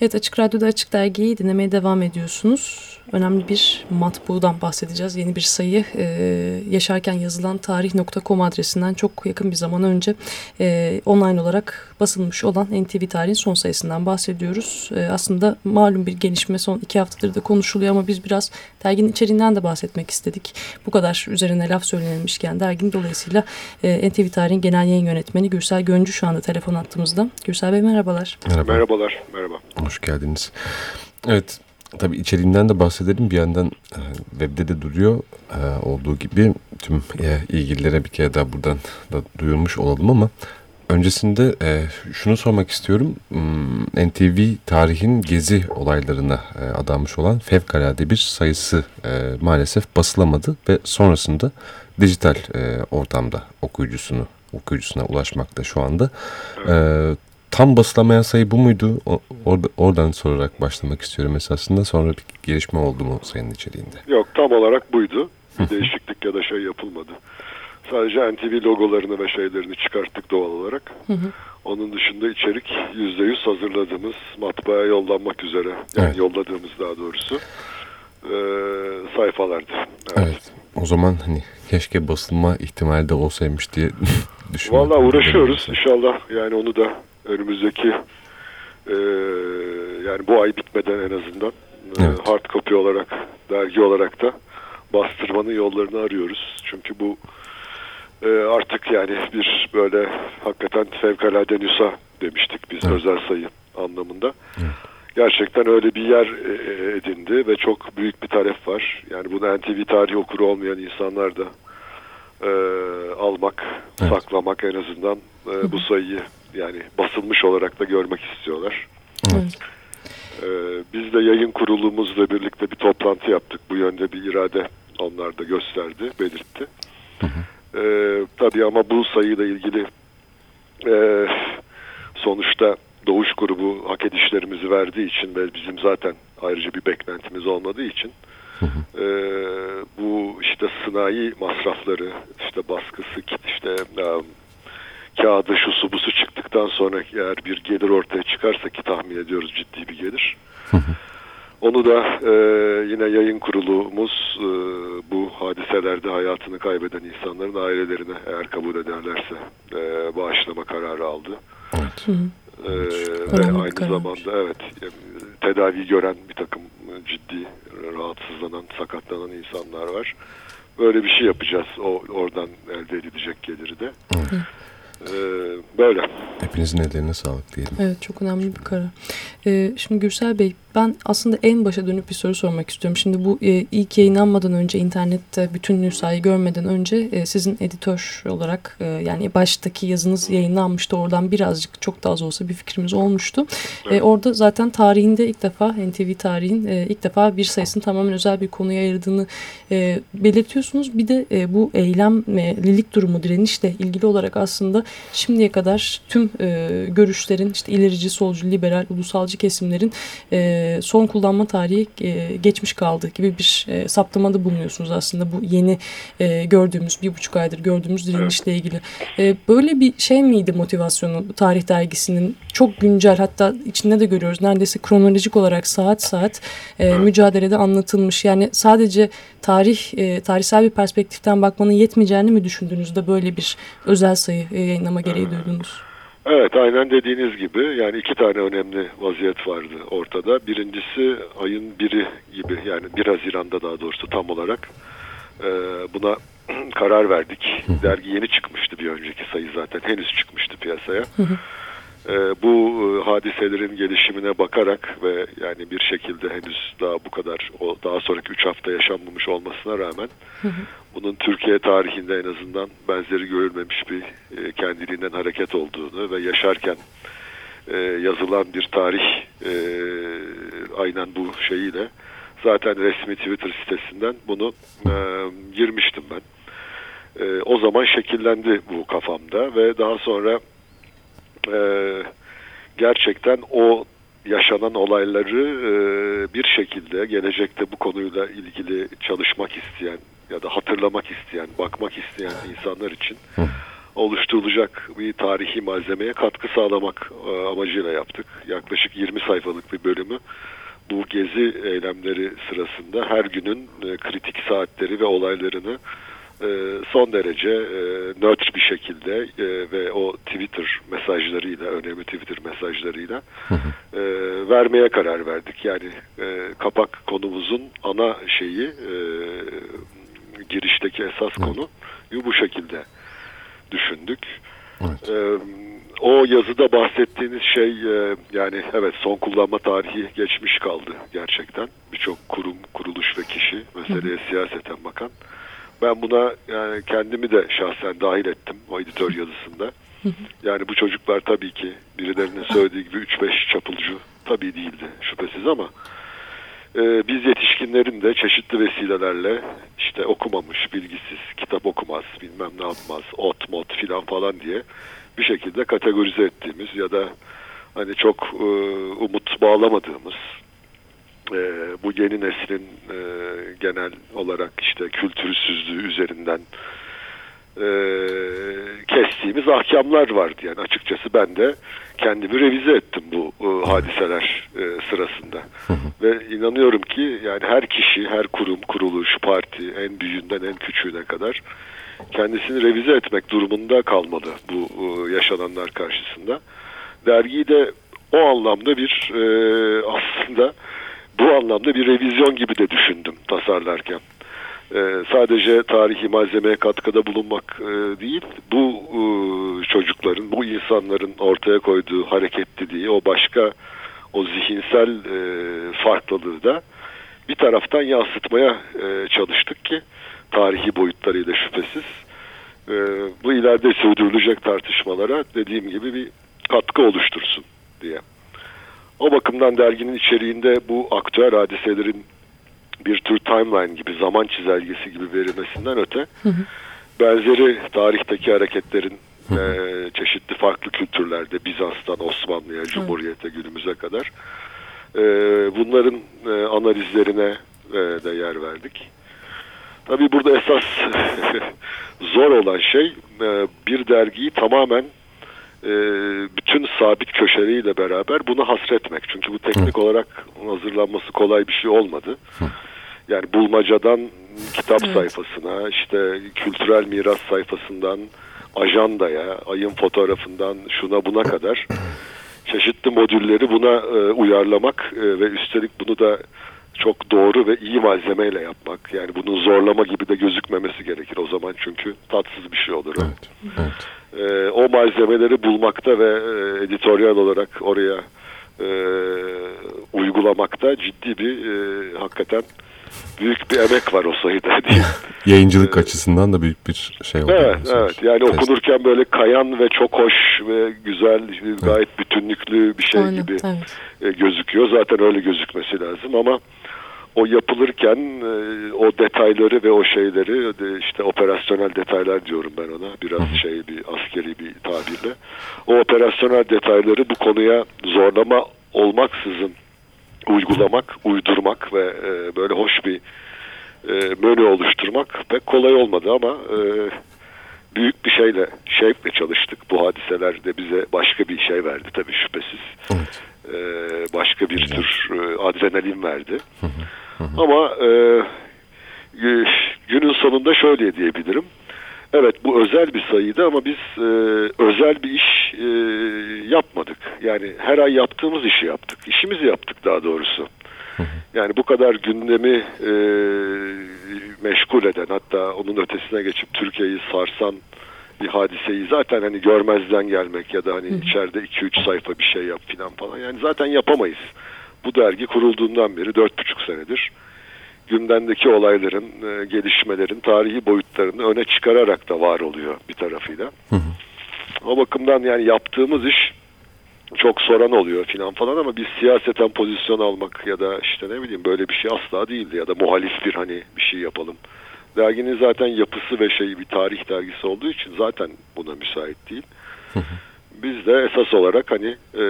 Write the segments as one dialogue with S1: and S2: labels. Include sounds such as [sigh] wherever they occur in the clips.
S1: Evet Açık Radyo'da Açık Dergi'yi dinlemeye devam ediyorsunuz. Önemli bir matbuğdan bahsedeceğiz. Yeni bir sayı e, yaşarken yazılan tarih.com adresinden çok yakın bir zaman önce e, online olarak basılmış olan NTV Tarih'in son sayısından bahsediyoruz. E, aslında malum bir gelişme son iki haftadır da konuşuluyor ama biz biraz derginin içeriğinden de bahsetmek istedik. Bu kadar üzerine laf söylenilmişken derginin dolayısıyla e, NTV Tarih'in genel yayın yönetmeni Gürsel Göncü şu anda telefon attığımızda. Gürsel Bey merhabalar.
S2: Merhaba.
S3: Merhabalar. Merhaba.
S2: Hoş geldiniz. Evet tabii içeriğinden de bahsedelim. Bir yandan e, webde de duruyor e, olduğu gibi tüm e, ilgililere bir kere daha buradan da duyurmuş olalım ama öncesinde e, şunu sormak istiyorum. Hmm, NTV tarihin gezi olaylarına e, adanmış olan fevkalade bir sayısı e, maalesef basılamadı ve sonrasında dijital e, ortamda okuyucusunu okuyucusuna ulaşmakta şu anda. E, tam basılamayan sayı bu muydu? O, orada, oradan sorarak başlamak istiyorum esasında. Sonra bir gelişme oldu mu sayının içeriğinde?
S3: Yok tam olarak buydu. [laughs] Bir değişiklik ya da şey yapılmadı. Sadece NTV logolarını ve şeylerini çıkarttık doğal olarak. Onun dışında içerik %100 hazırladığımız matbaaya yollanmak üzere. Yani evet. yolladığımız daha doğrusu e, sayfalardı.
S2: Evet. evet. O zaman hani keşke basılma ihtimali de olsaymış diye [laughs] düşünüyorum.
S3: Valla uğraşıyoruz. İnşallah yani onu da önümüzdeki e, yani bu ay bitmeden en azından e, evet. hard copy olarak dergi olarak da bastırmanın yollarını arıyoruz. Çünkü bu e, artık yani bir böyle hakikaten fevkalade nüsa demiştik biz evet. özel sayı anlamında. Evet. Gerçekten öyle bir yer e, edindi ve çok büyük bir talep var. Yani bunu NTV tarihi okuru olmayan insanlar da e, almak, evet. saklamak en azından e, bu sayıyı yani basılmış olarak da görmek istiyorlar. Evet. Ee, biz de yayın kurulumuzla birlikte bir toplantı yaptık. Bu yönde bir irade onlar da gösterdi, belirtti. Hı hı. Ee, tabii ama bu sayıyla ilgili e, sonuçta Doğuş grubu hak edişlerimizi verdiği için ve bizim zaten ayrıca bir beklentimiz olmadığı için hı hı. E, bu işte sınai masrafları, işte baskısı, işte um, kağıdı şu su busu çıktıktan sonra eğer bir gelir ortaya çıkarsa ki tahmin ediyoruz ciddi bir gelir. Onu da e, yine yayın kurulumuz e, bu hadiselerde hayatını kaybeden insanların ailelerine eğer kabul ederlerse e, bağışlama kararı aldı. Evet. E, ve aynı karar. zamanda evet e, tedavi gören bir takım ciddi rahatsızlanan, sakatlanan insanlar var. Böyle bir şey yapacağız o oradan elde edilecek geliri de. Evet. Ee, böyle.
S2: Hepinizin ellerine sağlık diyelim.
S1: Evet çok önemli bir karar. Ee, şimdi Gürsel Bey ben aslında en başa dönüp bir soru sormak istiyorum. Şimdi bu e, ilk yayınlanmadan önce internette bütün nüshayı görmeden önce e, sizin editör olarak e, yani baştaki yazınız yayınlanmıştı. Oradan birazcık çok da az olsa bir fikrimiz olmuştu. E, evet. E, orada zaten tarihinde ilk defa NTV tarihin e, ilk defa bir sayısını tamamen özel bir konuya ayırdığını e, belirtiyorsunuz. Bir de e, bu eylemlilik durumu direnişle ilgili olarak aslında şimdiye kadar tüm e, görüşlerin işte ilerici, solcu, liberal, ulusalcı kesimlerin e, son kullanma tarihi e, geçmiş kaldı gibi bir e, saptamada bulunuyorsunuz aslında bu yeni e, gördüğümüz bir buçuk aydır gördüğümüz direnişle ilgili. E, böyle bir şey miydi motivasyonu tarih dergisinin? Çok güncel hatta içinde de görüyoruz. Neredeyse kronolojik olarak saat saat e, mücadelede anlatılmış. Yani sadece tarih e, tarihsel bir perspektiften bakmanın yetmeyeceğini mi düşündüğünüzde böyle bir özel sayı e, yayınlama gereği duydunuz?
S3: Evet aynen dediğiniz gibi yani iki tane önemli vaziyet vardı ortada. Birincisi ayın biri gibi yani 1 Haziran'da daha doğrusu tam olarak e, buna [clears throat] karar verdik. Dergi yeni çıkmıştı bir önceki sayı zaten henüz çıkmıştı piyasaya. e, bu e, hadiselerin gelişimine bakarak ve yani bir şekilde henüz daha bu kadar o daha sonraki 3 hafta yaşanmamış olmasına rağmen bunun Türkiye tarihinde en azından benzeri görülmemiş bir e, kendiliğinden hareket olduğunu ve yaşarken e, yazılan bir tarih e, aynen bu şeyiyle zaten resmi Twitter sitesinden bunu e, girmiştim ben. E, o zaman şekillendi bu kafamda ve daha sonra e, gerçekten o yaşanan olayları e, bir şekilde gelecekte bu konuyla ilgili çalışmak isteyen ya da hatırlamak isteyen, bakmak isteyen insanlar için oluşturulacak bir tarihi malzemeye katkı sağlamak e, amacıyla yaptık. Yaklaşık 20 sayfalık bir bölümü bu gezi eylemleri sırasında her günün e, kritik saatleri ve olaylarını e, son derece nötr bir şekilde ve o Twitter mesajlarıyla, önemli Twitter mesajlarıyla vermeye karar verdik. Yani kapak konumuzun ana şeyi girişteki esas konu bu şekilde düşündük. Evet. E, o yazıda bahsettiğiniz şey e, yani evet son kullanma tarihi geçmiş kaldı gerçekten. Birçok kurum, kuruluş ve kişi meseleye siyaseten bakan. Ben buna yani kendimi de şahsen dahil ettim o editör yazısında. Yani bu çocuklar tabii ki birilerinin söylediği gibi 3-5 çapulcu tabii değildi şüphesiz ama e, biz yetişkinlerin de çeşitli vesilelerle işte okumamış, bilgisiz, kitap okumaz, bilmem ne yapmaz, ot mot filan falan diye bir şekilde kategorize ettiğimiz ya da hani çok e, umut bağlamadığımız e, bu yeni neslin e, genel olarak işte kültürsüzlüğü üzerinden e, kestiğimiz ahkamlar vardı. Yani açıkçası ben de kendimi revize ettim bu e, hadiseler e, sırasında. Ve inanıyorum ki yani her kişi, her kurum, kuruluş, parti en büyüğünden en küçüğüne kadar kendisini revize etmek durumunda kalmalı bu e, yaşananlar karşısında. Dergiyi de o anlamda bir e, aslında bu anlamda bir revizyon gibi de düşündüm tasarlarken. Ee, sadece tarihi malzemeye katkıda bulunmak e, değil, bu e, çocukların, bu insanların ortaya koyduğu hareketliliği, o başka, o zihinsel e, farklılığı da bir taraftan yansıtmaya çalıştık ki tarihi boyutlarıyla şüphesiz bu ileride sürdürülecek tartışmalara dediğim gibi bir katkı oluştursun diye. O bakımdan derginin içeriğinde bu aktüel hadiselerin bir tür timeline gibi, zaman çizelgesi gibi verilmesinden öte hı hı. benzeri tarihteki hareketlerin. E, çeşitli farklı kültürlerde Bizans'tan Osmanlı'ya, Cumhuriyet'e, günümüze kadar e, bunların e, analizlerine e, de yer verdik. Tabii burada esas [laughs] zor olan şey e, bir dergiyi tamamen e, bütün sabit köşeleriyle beraber bunu hasretmek. Çünkü bu teknik Hı. olarak hazırlanması kolay bir şey olmadı. Hı. Yani bulmacadan kitap evet. sayfasına, işte kültürel miras sayfasından ajandaya, ayın fotoğrafından şuna buna kadar çeşitli modülleri buna e, uyarlamak e, ve üstelik bunu da çok doğru ve iyi malzemeyle yapmak. Yani bunun zorlama gibi de gözükmemesi gerekir o zaman çünkü tatsız bir şey olur. Evet, evet. E, o malzemeleri bulmakta ve e, editoryal olarak oraya e, uygulamakta ciddi bir e, hakikaten büyük bir emek var o sayıda diye. [laughs]
S2: Yayıncılık ee, açısından da büyük bir şey oldu.
S3: Evet, evet. Yani Test. okunurken böyle kayan ve çok hoş ve güzel, gayet bütünlüklü bir şey Aynen, gibi evet. E, gözüküyor. Zaten öyle gözükmesi lazım ama o yapılırken e, o detayları ve o şeyleri işte operasyonel detaylar diyorum ben ona biraz şey bir askeri bir tabirle o operasyonel detayları bu konuya zorlama olmaksızın uygulamak, uydurmak ve e, böyle hoş bir e, menü oluşturmak pek kolay olmadı ama e, büyük bir şeyle, şevkle çalıştık. Bu hadiseler de bize başka bir şey verdi tabii şüphesiz. Evet. E, başka bir Güzel. tür e, adrenalin verdi. Hı hı. Hı Ama e, günün sonunda şöyle diyebilirim. Evet bu özel bir sayıydı ama biz e, özel bir iş e, yapmadık. Yani her ay yaptığımız işi yaptık. İşimizi yaptık daha doğrusu. Yani bu kadar gündemi e, meşgul eden hatta onun ötesine geçip Türkiye'yi sarsan bir hadiseyi zaten hani görmezden gelmek ya da hani içeride 2-3 sayfa bir şey yap filan falan yani zaten yapamayız. Bu dergi kurulduğundan beri 4,5 senedir gündemdeki olayların, e, gelişmelerin tarihi boyutlarını öne çıkararak da var oluyor bir tarafıyla. Hı hı. O bakımdan yani yaptığımız iş çok soran oluyor filan falan ama biz siyaseten pozisyon almak ya da işte ne bileyim böyle bir şey asla değildi ya da muhalif bir hani bir şey yapalım. Derginin zaten yapısı ve şeyi bir tarih dergisi olduğu için zaten buna müsait değil. Hı hı biz de esas olarak hani e,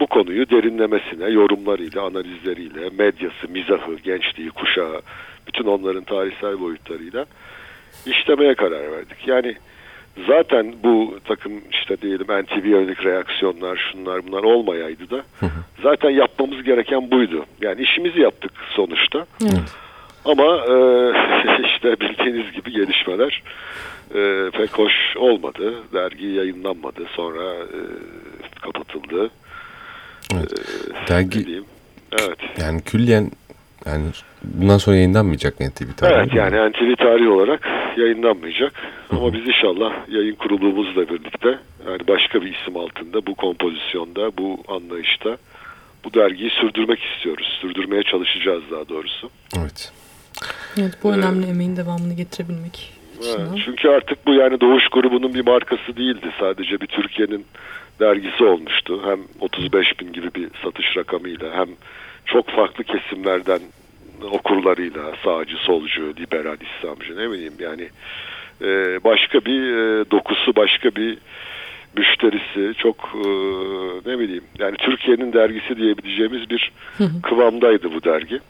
S3: bu konuyu derinlemesine yorumlarıyla, analizleriyle, medyası, mizahı, gençliği, kuşağı, bütün onların tarihsel boyutlarıyla işlemeye karar verdik. Yani zaten bu takım işte diyelim NTV yönelik reaksiyonlar şunlar bunlar olmayaydı da zaten yapmamız gereken buydu. Yani işimizi yaptık sonuçta. Evet. Ama e, [laughs] işte bildiğiniz gibi gelişmeler e, pek hoş olmadı. Dergi yayınlanmadı. Sonra e, kapatıldı.
S2: Evet. E, Dergi evet. yani külliyen yani bundan sonra yayınlanmayacak NTV
S3: tarihi. Evet yani NTV tarihi olarak yayınlanmayacak. Hı -hı. Ama biz inşallah yayın kurulumuzla birlikte yani başka bir isim altında bu kompozisyonda, bu anlayışta bu dergiyi sürdürmek istiyoruz. Sürdürmeye çalışacağız daha doğrusu.
S2: Evet.
S1: Evet bu önemli ee, emeğin devamını getirebilmek.
S3: Evet, çünkü artık bu yani Doğuş grubunun bir markası değildi. Sadece bir Türkiye'nin dergisi olmuştu. Hem 35 bin gibi bir satış rakamıyla hem çok farklı kesimlerden okurlarıyla sağcı, solcu, liberal, İslamcı ne bileyim yani e, başka bir e, dokusu, başka bir müşterisi çok e, ne bileyim yani Türkiye'nin dergisi diyebileceğimiz bir kıvamdaydı bu dergi.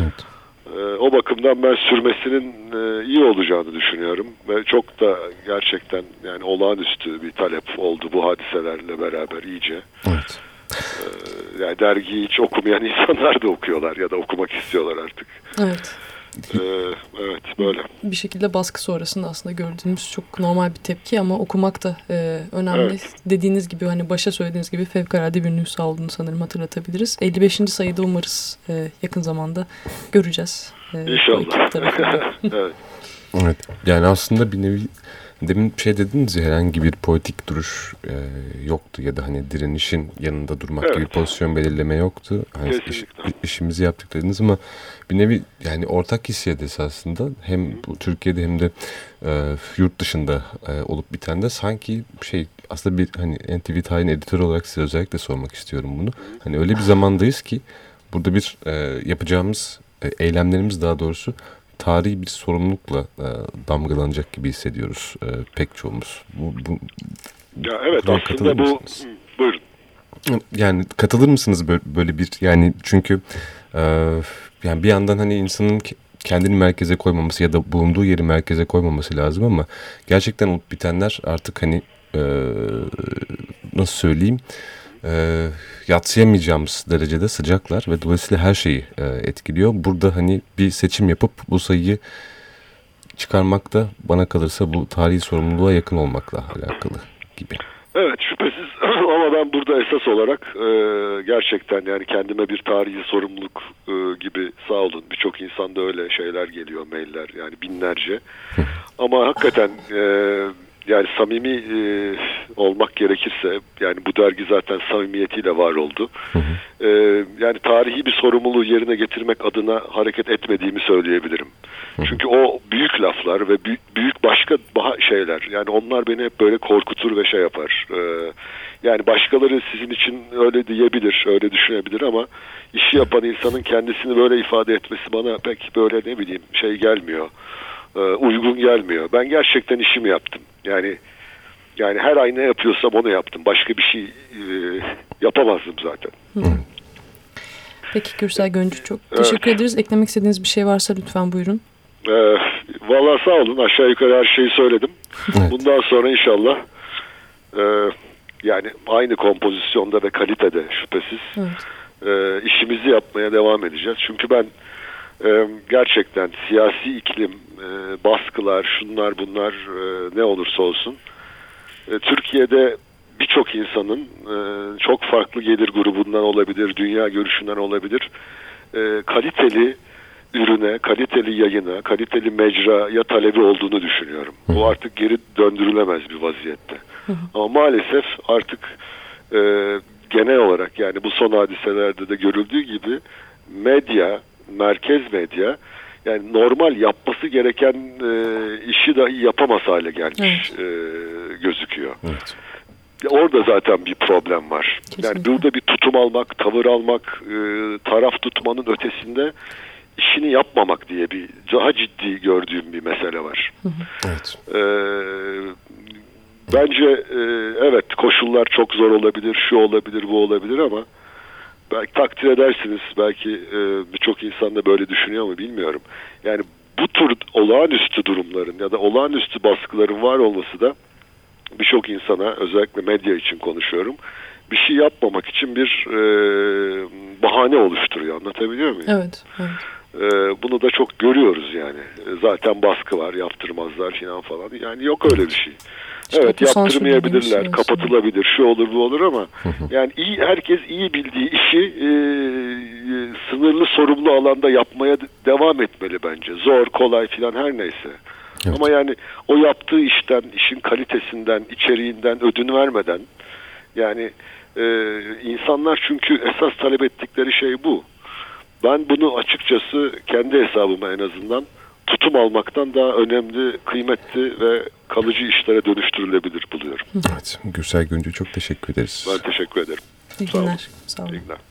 S3: Evet. E, o bakımdan ben sürmesinin e, iyi olacağını düşünüyorum ve çok da gerçekten yani olağanüstü bir talep oldu bu hadiselerle beraber iyice.
S2: Evet.
S3: E, yani dergiyi hiç okumayan [laughs] insanlar da okuyorlar ya da okumak istiyorlar artık.
S1: Evet.
S3: Ee, evet böyle.
S1: Bir şekilde baskı sonrasında aslında gördüğümüz çok normal bir tepki ama okumak da e, önemli. Evet. Dediğiniz gibi hani başa söylediğiniz gibi fevkalade bir nüsa olduğunu sanırım hatırlatabiliriz. 55. sayıda umarız e, yakın zamanda göreceğiz.
S3: E, İnşallah. [laughs]
S2: evet. Evet. Yani aslında bir nevi Demin şey dediniz ya herhangi bir politik duruş e, yoktu ya da hani direnişin yanında durmak evet. gibi pozisyon belirleme yoktu. Hani iş, işimizi yaptık dediniz ama bir nevi yani ortak hissiyat esasında hem bu Türkiye'de hem de e, yurt dışında e, olup biten de sanki şey aslında bir hani NTV Tayin editörü olarak size özellikle sormak istiyorum bunu. Hani öyle bir zamandayız ki burada bir e, yapacağımız e, eylemlerimiz daha doğrusu tarihi bir sorumlulukla e, damgalanacak gibi hissediyoruz e, pek çoğumuz. Bu, bu,
S3: ya evet aslında bu mısınız? buyurun.
S2: Yani katılır mısınız böyle bir yani çünkü e, yani bir yandan hani insanın kendini merkeze koymaması ya da bulunduğu yeri merkeze koymaması lazım ama gerçekten olup bitenler artık hani e, nasıl söyleyeyim e, yatsıyamayacağımız derecede sıcaklar ve dolayısıyla her şeyi e, etkiliyor. Burada hani bir seçim yapıp bu sayıyı çıkarmak da bana kalırsa bu tarihi sorumluluğa yakın olmakla alakalı gibi.
S3: Evet şüphesiz [clears throat] ama ben burada esas olarak e, gerçekten yani kendime bir tarihi sorumluluk e, gibi sağ olun birçok insanda öyle şeyler geliyor mailler yani binlerce ama hakikaten e, yani samimi e, olmak gerekirse yani bu dergi zaten samimiyetiyle var oldu. Hı hı. E, yani tarihi bir sorumluluğu yerine getirmek adına hareket etmediğimi söyleyebilirim. Hı. Çünkü o büyük laflar ve büyük, büyük başka şeyler yani onlar beni hep böyle korkutur ve şey yapar. E, yani başkaları sizin için öyle diyebilir, öyle düşünebilir ama işi yapan insanın kendisini böyle ifade etmesi bana pek böyle ne bileyim şey gelmiyor e, uygun gelmiyor. Ben gerçekten işimi yaptım. Yani yani her ay ne yapıyorsam onu yaptım. Başka bir şey e, yapamazdım zaten.
S1: Peki Gürsel Göncü çok evet. teşekkür ederiz. Eklemek istediğiniz bir şey varsa lütfen buyurun.
S3: E, Valla sağ olun. Aşağı yukarı her şeyi söyledim. Evet. Bundan sonra inşallah e, yani aynı kompozisyonda ve kalitede şüphesiz evet. e, işimizi yapmaya devam edeceğiz. Çünkü ben e, gerçekten siyasi iklim, e, baskılar, şunlar bunlar e, ne olursa olsun e, Türkiye'de birçok insanın e, çok farklı gelir grubundan olabilir, dünya görüşünden olabilir, e, kaliteli ürüne, kaliteli yayına, kaliteli mecraya talebi olduğunu düşünüyorum. Bu artık geri döndürülemez bir vaziyette. Ama maalesef artık e, genel olarak yani bu son hadiselerde de görüldüğü gibi medya, merkez medya yani normal yapması gereken e, işi dahi yapamaz hale gelmiş evet. e, gözüküyor. Evet. Orada zaten bir problem var. Kesinlikle. Yani burada bir tutum almak, tavır almak, e, taraf tutmanın ötesinde işini yapmamak diye bir daha ciddi gördüğüm bir mesele var.
S2: Evet.
S3: E, bence e, evet koşullar çok zor olabilir, şu olabilir, bu olabilir ama belki takdir edersiniz belki e, birçok insan da böyle düşünüyor mu bilmiyorum. Yani bu tür olağanüstü durumların ya da olağanüstü baskıların var olması da birçok insana özellikle medya için konuşuyorum bir şey yapmamak için bir e, bahane oluşturuyor anlatabiliyor muyum?
S1: Evet. evet.
S3: E, bunu da çok görüyoruz yani. E, zaten baskı var yaptırmazlar falan falan. Yani yok öyle bir şey. İşte evet yaptırmayabilirler, kapatılabilir, şu olur bu olur ama yani iyi herkes iyi bildiği işi e, sınırlı sorumlu alanda yapmaya devam etmeli bence. Zor, kolay filan her neyse. Evet. Ama yani o yaptığı işten, işin kalitesinden, içeriğinden ödün vermeden yani e, insanlar çünkü esas talep ettikleri şey bu. Ben bunu açıkçası kendi hesabıma en azından tutum almaktan daha önemli, kıymetli ve kalıcı işlere dönüştürülebilir buluyorum.
S2: Evet, Gürsel Güncü çok teşekkür ederiz.
S3: Ben teşekkür ederim.
S1: İyi günler. Sağ olun. Sağ olun. İyi günler.